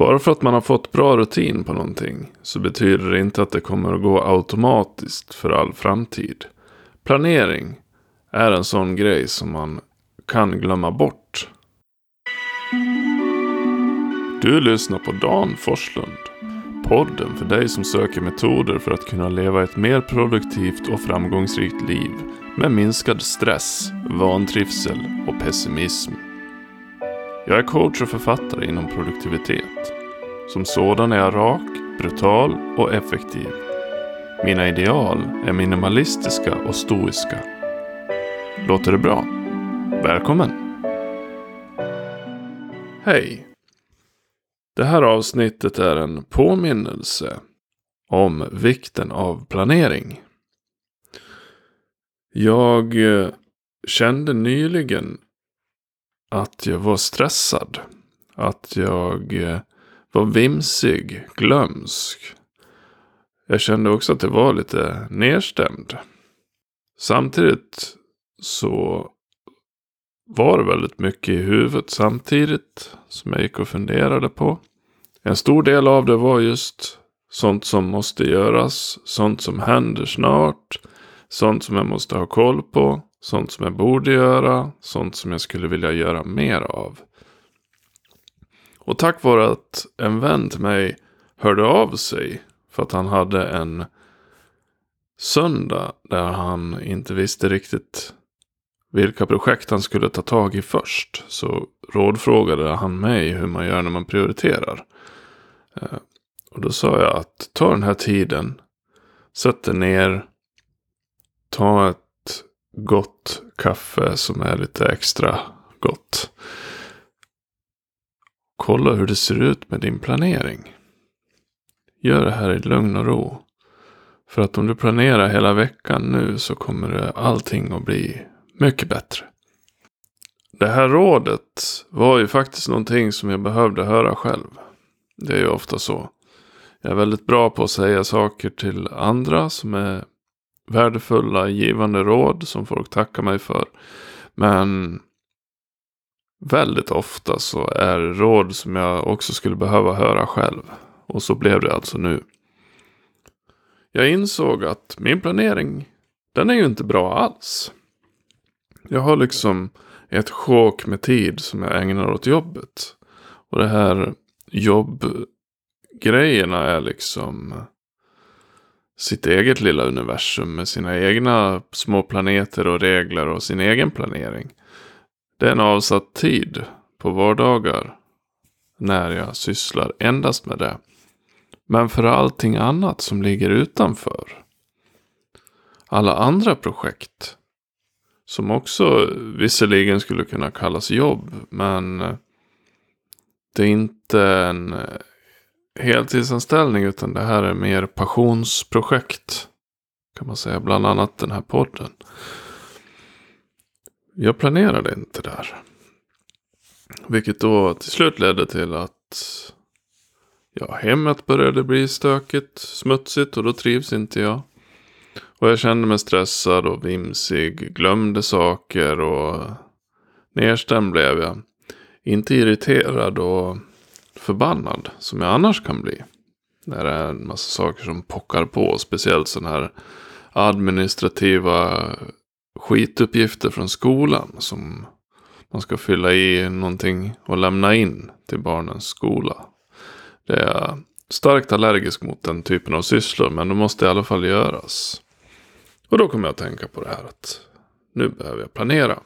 Bara för att man har fått bra rutin på någonting så betyder det inte att det kommer att gå automatiskt för all framtid. Planering är en sån grej som man kan glömma bort. Du lyssnar på Dan Forslund. Podden för dig som söker metoder för att kunna leva ett mer produktivt och framgångsrikt liv med minskad stress, vantrivsel och pessimism. Jag är coach och författare inom produktivitet. Som sådan är jag rak, brutal och effektiv. Mina ideal är minimalistiska och stoiska. Låter det bra? Välkommen! Hej! Det här avsnittet är en påminnelse om vikten av planering. Jag eh, kände nyligen att jag var stressad. Att jag eh, var vimsig, glömsk. Jag kände också att det var lite nedstämd. Samtidigt så var det väldigt mycket i huvudet samtidigt som jag gick och funderade på. En stor del av det var just sånt som måste göras, sånt som händer snart, sånt som jag måste ha koll på, sånt som jag borde göra, sånt som jag skulle vilja göra mer av. Och tack vare att en vän till mig hörde av sig för att han hade en söndag där han inte visste riktigt vilka projekt han skulle ta tag i först. Så rådfrågade han mig hur man gör när man prioriterar. Eh, och då sa jag att ta den här tiden, sätt dig ner, ta ett gott kaffe som är lite extra gott. Kolla hur det ser ut med din planering. Gör det här i lugn och ro. För att om du planerar hela veckan nu så kommer allting att bli mycket bättre. Det här rådet var ju faktiskt någonting som jag behövde höra själv. Det är ju ofta så. Jag är väldigt bra på att säga saker till andra som är värdefulla, givande råd som folk tackar mig för. Men väldigt ofta så är det råd som jag också skulle behöva höra själv. Och så blev det alltså nu. Jag insåg att min planering, den är ju inte bra alls. Jag har liksom ett sjok med tid som jag ägnar åt jobbet. Och det här jobbgrejerna är liksom sitt eget lilla universum med sina egna små planeter och regler och sin egen planering. Det är en avsatt tid på vardagar när jag sysslar endast med det. Men för allting annat som ligger utanför. Alla andra projekt. Som också visserligen skulle kunna kallas jobb. Men det är inte en heltidsanställning utan det här är mer passionsprojekt. Kan man säga, bland annat den här podden. Jag planerade inte där. Vilket då till slut ledde till att ja, hemmet började bli stökigt, smutsigt och då trivs inte jag. Och jag kände mig stressad och vimsig, glömde saker och nedstämd blev jag. Inte irriterad och förbannad som jag annars kan bli. När det är en massa saker som pockar på. Speciellt sådana här administrativa skituppgifter från skolan. Som man ska fylla i någonting och lämna in till barnens skola. Det är starkt allergisk mot den typen av sysslor. Men det måste i alla fall göras. Och då kommer jag att tänka på det här att nu behöver jag planera.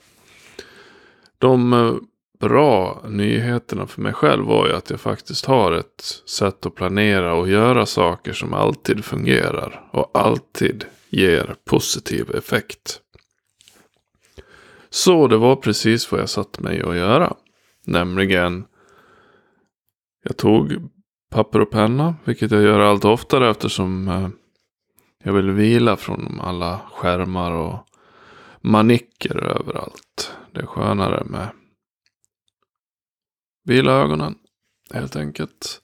De eh, bra nyheterna för mig själv var ju att jag faktiskt har ett sätt att planera och göra saker som alltid fungerar och alltid ger positiv effekt. Så det var precis vad jag satt mig att göra. Nämligen, jag tog papper och penna, vilket jag gör allt oftare eftersom eh, jag vill vila från alla skärmar och manicker överallt. Det är skönare med Vila ögonen. Helt enkelt.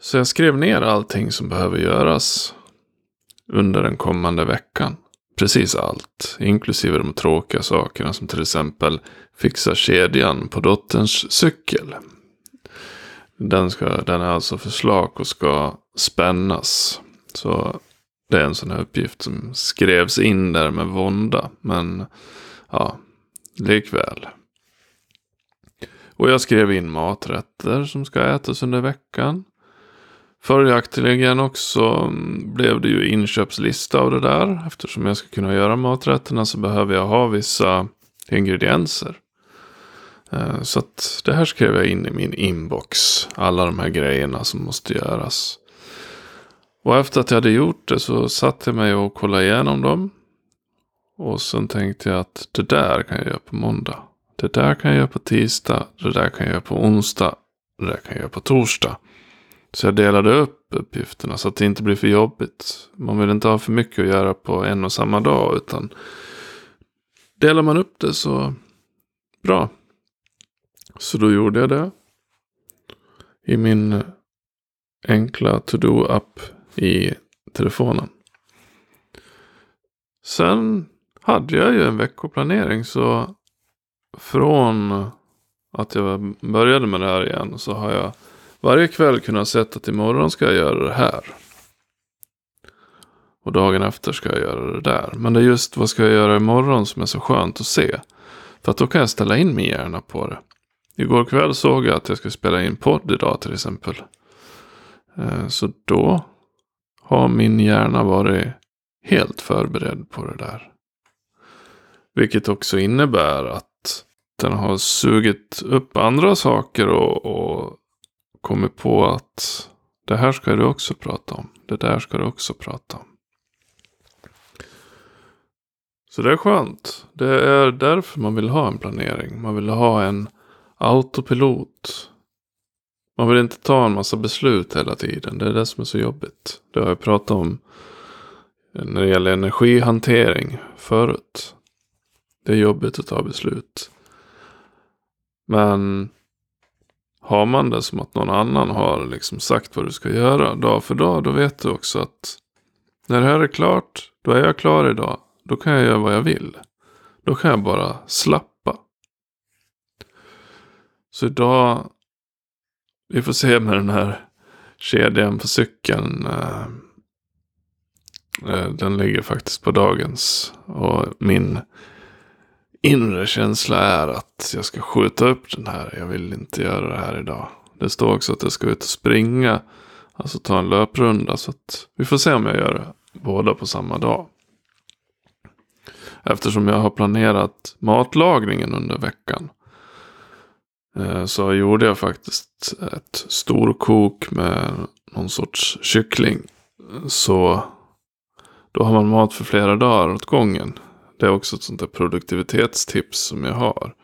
Så jag skrev ner allting som behöver göras. Under den kommande veckan. Precis allt. Inklusive de tråkiga sakerna som till exempel fixa kedjan på dotterns cykel. Den, ska, den är alltså för slak och ska spännas. Så det är en sån här uppgift som skrevs in där med vånda. Men ja, likväl. Och jag skrev in maträtter som ska ätas under veckan. Följaktligen också mm, blev det ju inköpslista av det där. Eftersom jag ska kunna göra maträtterna så behöver jag ha vissa ingredienser. Eh, så att det här skrev jag in i min inbox. Alla de här grejerna som måste göras. Och efter att jag hade gjort det så satte jag mig och kollade igenom dem. Och sen tänkte jag att det där kan jag göra på måndag. Det där kan jag göra på tisdag. Det där kan jag göra på onsdag. Det där kan jag göra på torsdag. Så jag delade upp uppgifterna så att det inte blir för jobbigt. Man vill inte ha för mycket att göra på en och samma dag. Utan delar man upp det så bra. Så då gjorde jag det. I min enkla to-do-app i telefonen. Sen hade jag ju en veckoplanering så från att jag började med det här igen så har jag varje kväll kunnat sett att imorgon ska jag göra det här. Och dagen efter ska jag göra det där. Men det är just vad ska jag göra imorgon som är så skönt att se. För att då kan jag ställa in min hjärna på det. Igår kväll såg jag att jag ska spela in podd idag till exempel. Eh, så då har min hjärna varit helt förberedd på det där. Vilket också innebär att den har sugit upp andra saker och, och kommit på att det här ska du också prata om. Det där ska du också prata om. Så det är skönt. Det är därför man vill ha en planering. Man vill ha en autopilot. Man vill inte ta en massa beslut hela tiden. Det är det som är så jobbigt. Det har jag pratat om när det gäller energihantering förut. Det är jobbigt att ta beslut. Men har man det som att någon annan har liksom sagt vad du ska göra dag för dag. Då vet du också att när det här är klart. Då är jag klar idag. Då kan jag göra vad jag vill. Då kan jag bara slappa. Så idag. Vi får se med den här kedjan på cykeln. Eh, eh, den ligger faktiskt på dagens. Och min inre känsla är att jag ska skjuta upp den här. Jag vill inte göra det här idag. Det står också att jag ska ut och springa. Alltså ta en löprunda. Så att vi får se om jag gör det båda på samma dag. Eftersom jag har planerat matlagningen under veckan. Eh, så gjorde jag faktiskt ett storkok med någon sorts kyckling. Så då har man mat för flera dagar åt gången. Det är också ett sånt där produktivitetstips som jag har.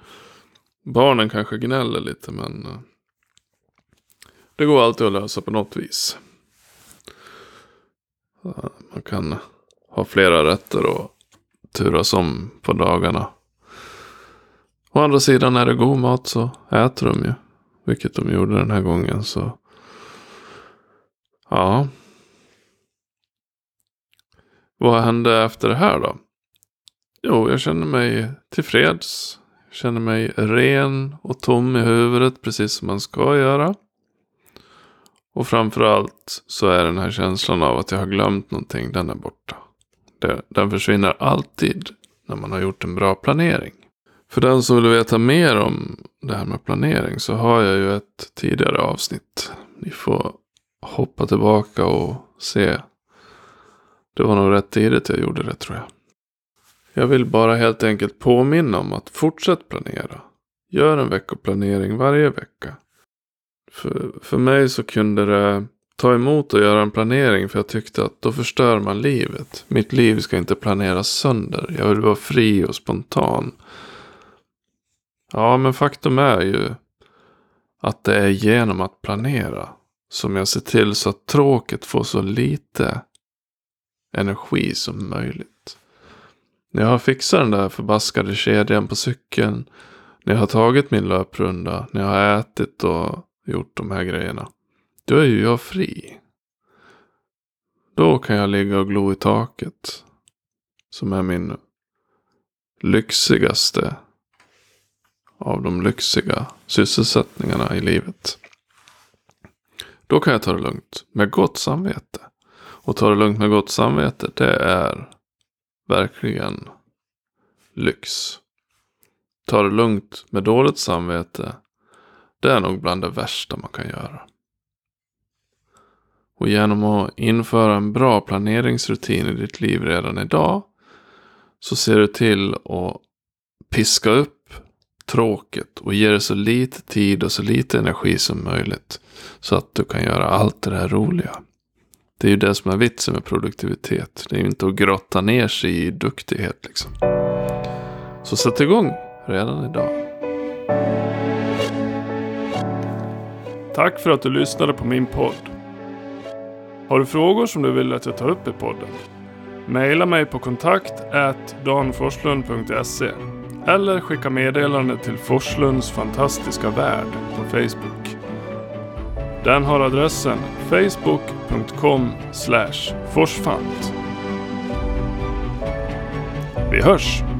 Barnen kanske gnäller lite men eh, det går alltid att lösa på något vis. Man kan ha flera rätter och turas om på dagarna. Å andra sidan är det god mat så äter de ju. Vilket de gjorde den här gången så. Ja. Vad hände efter det här då? Jo, jag känner mig tillfreds. Jag känner mig ren och tom i huvudet precis som man ska göra. Och framförallt så är den här känslan av att jag har glömt någonting, den är borta. Den försvinner alltid när man har gjort en bra planering. För den som vill veta mer om det här med planering så har jag ju ett tidigare avsnitt. Ni får hoppa tillbaka och se. Det var nog rätt tidigt jag gjorde det tror jag. Jag vill bara helt enkelt påminna om att fortsätt planera. Gör en veckoplanering varje vecka. För, för mig så kunde det ta emot att göra en planering för jag tyckte att då förstör man livet. Mitt liv ska inte planeras sönder. Jag vill vara fri och spontan. Ja, men faktum är ju att det är genom att planera som jag ser till så att tråket får så lite energi som möjligt. När jag har fixat den där förbaskade kedjan på cykeln. När jag har tagit min löprunda. När jag har ätit och gjort de här grejerna. Då är ju jag fri. Då kan jag ligga och glo i taket. Som är min lyxigaste av de lyxiga sysselsättningarna i livet. Då kan jag ta det lugnt med gott samvete. Och ta det lugnt med gott samvete, det är verkligen lyx. Ta det lugnt med dåligt samvete, det är nog bland det värsta man kan göra. Och genom att införa en bra planeringsrutin i ditt liv redan idag så ser du till att piska upp tråket och ge det så lite tid och så lite energi som möjligt. Så att du kan göra allt det här roliga. Det är ju det som är vitsen med produktivitet. Det är ju inte att grotta ner sig i duktighet liksom. Så sätt igång redan idag. Tack för att du lyssnade på min podd. Har du frågor som du vill att jag tar upp i podden? Maila mig på kontakt danforslund.se eller skicka meddelande till Forslunds fantastiska värld på Facebook. Den har adressen facebook.com forsfant. Vi hörs!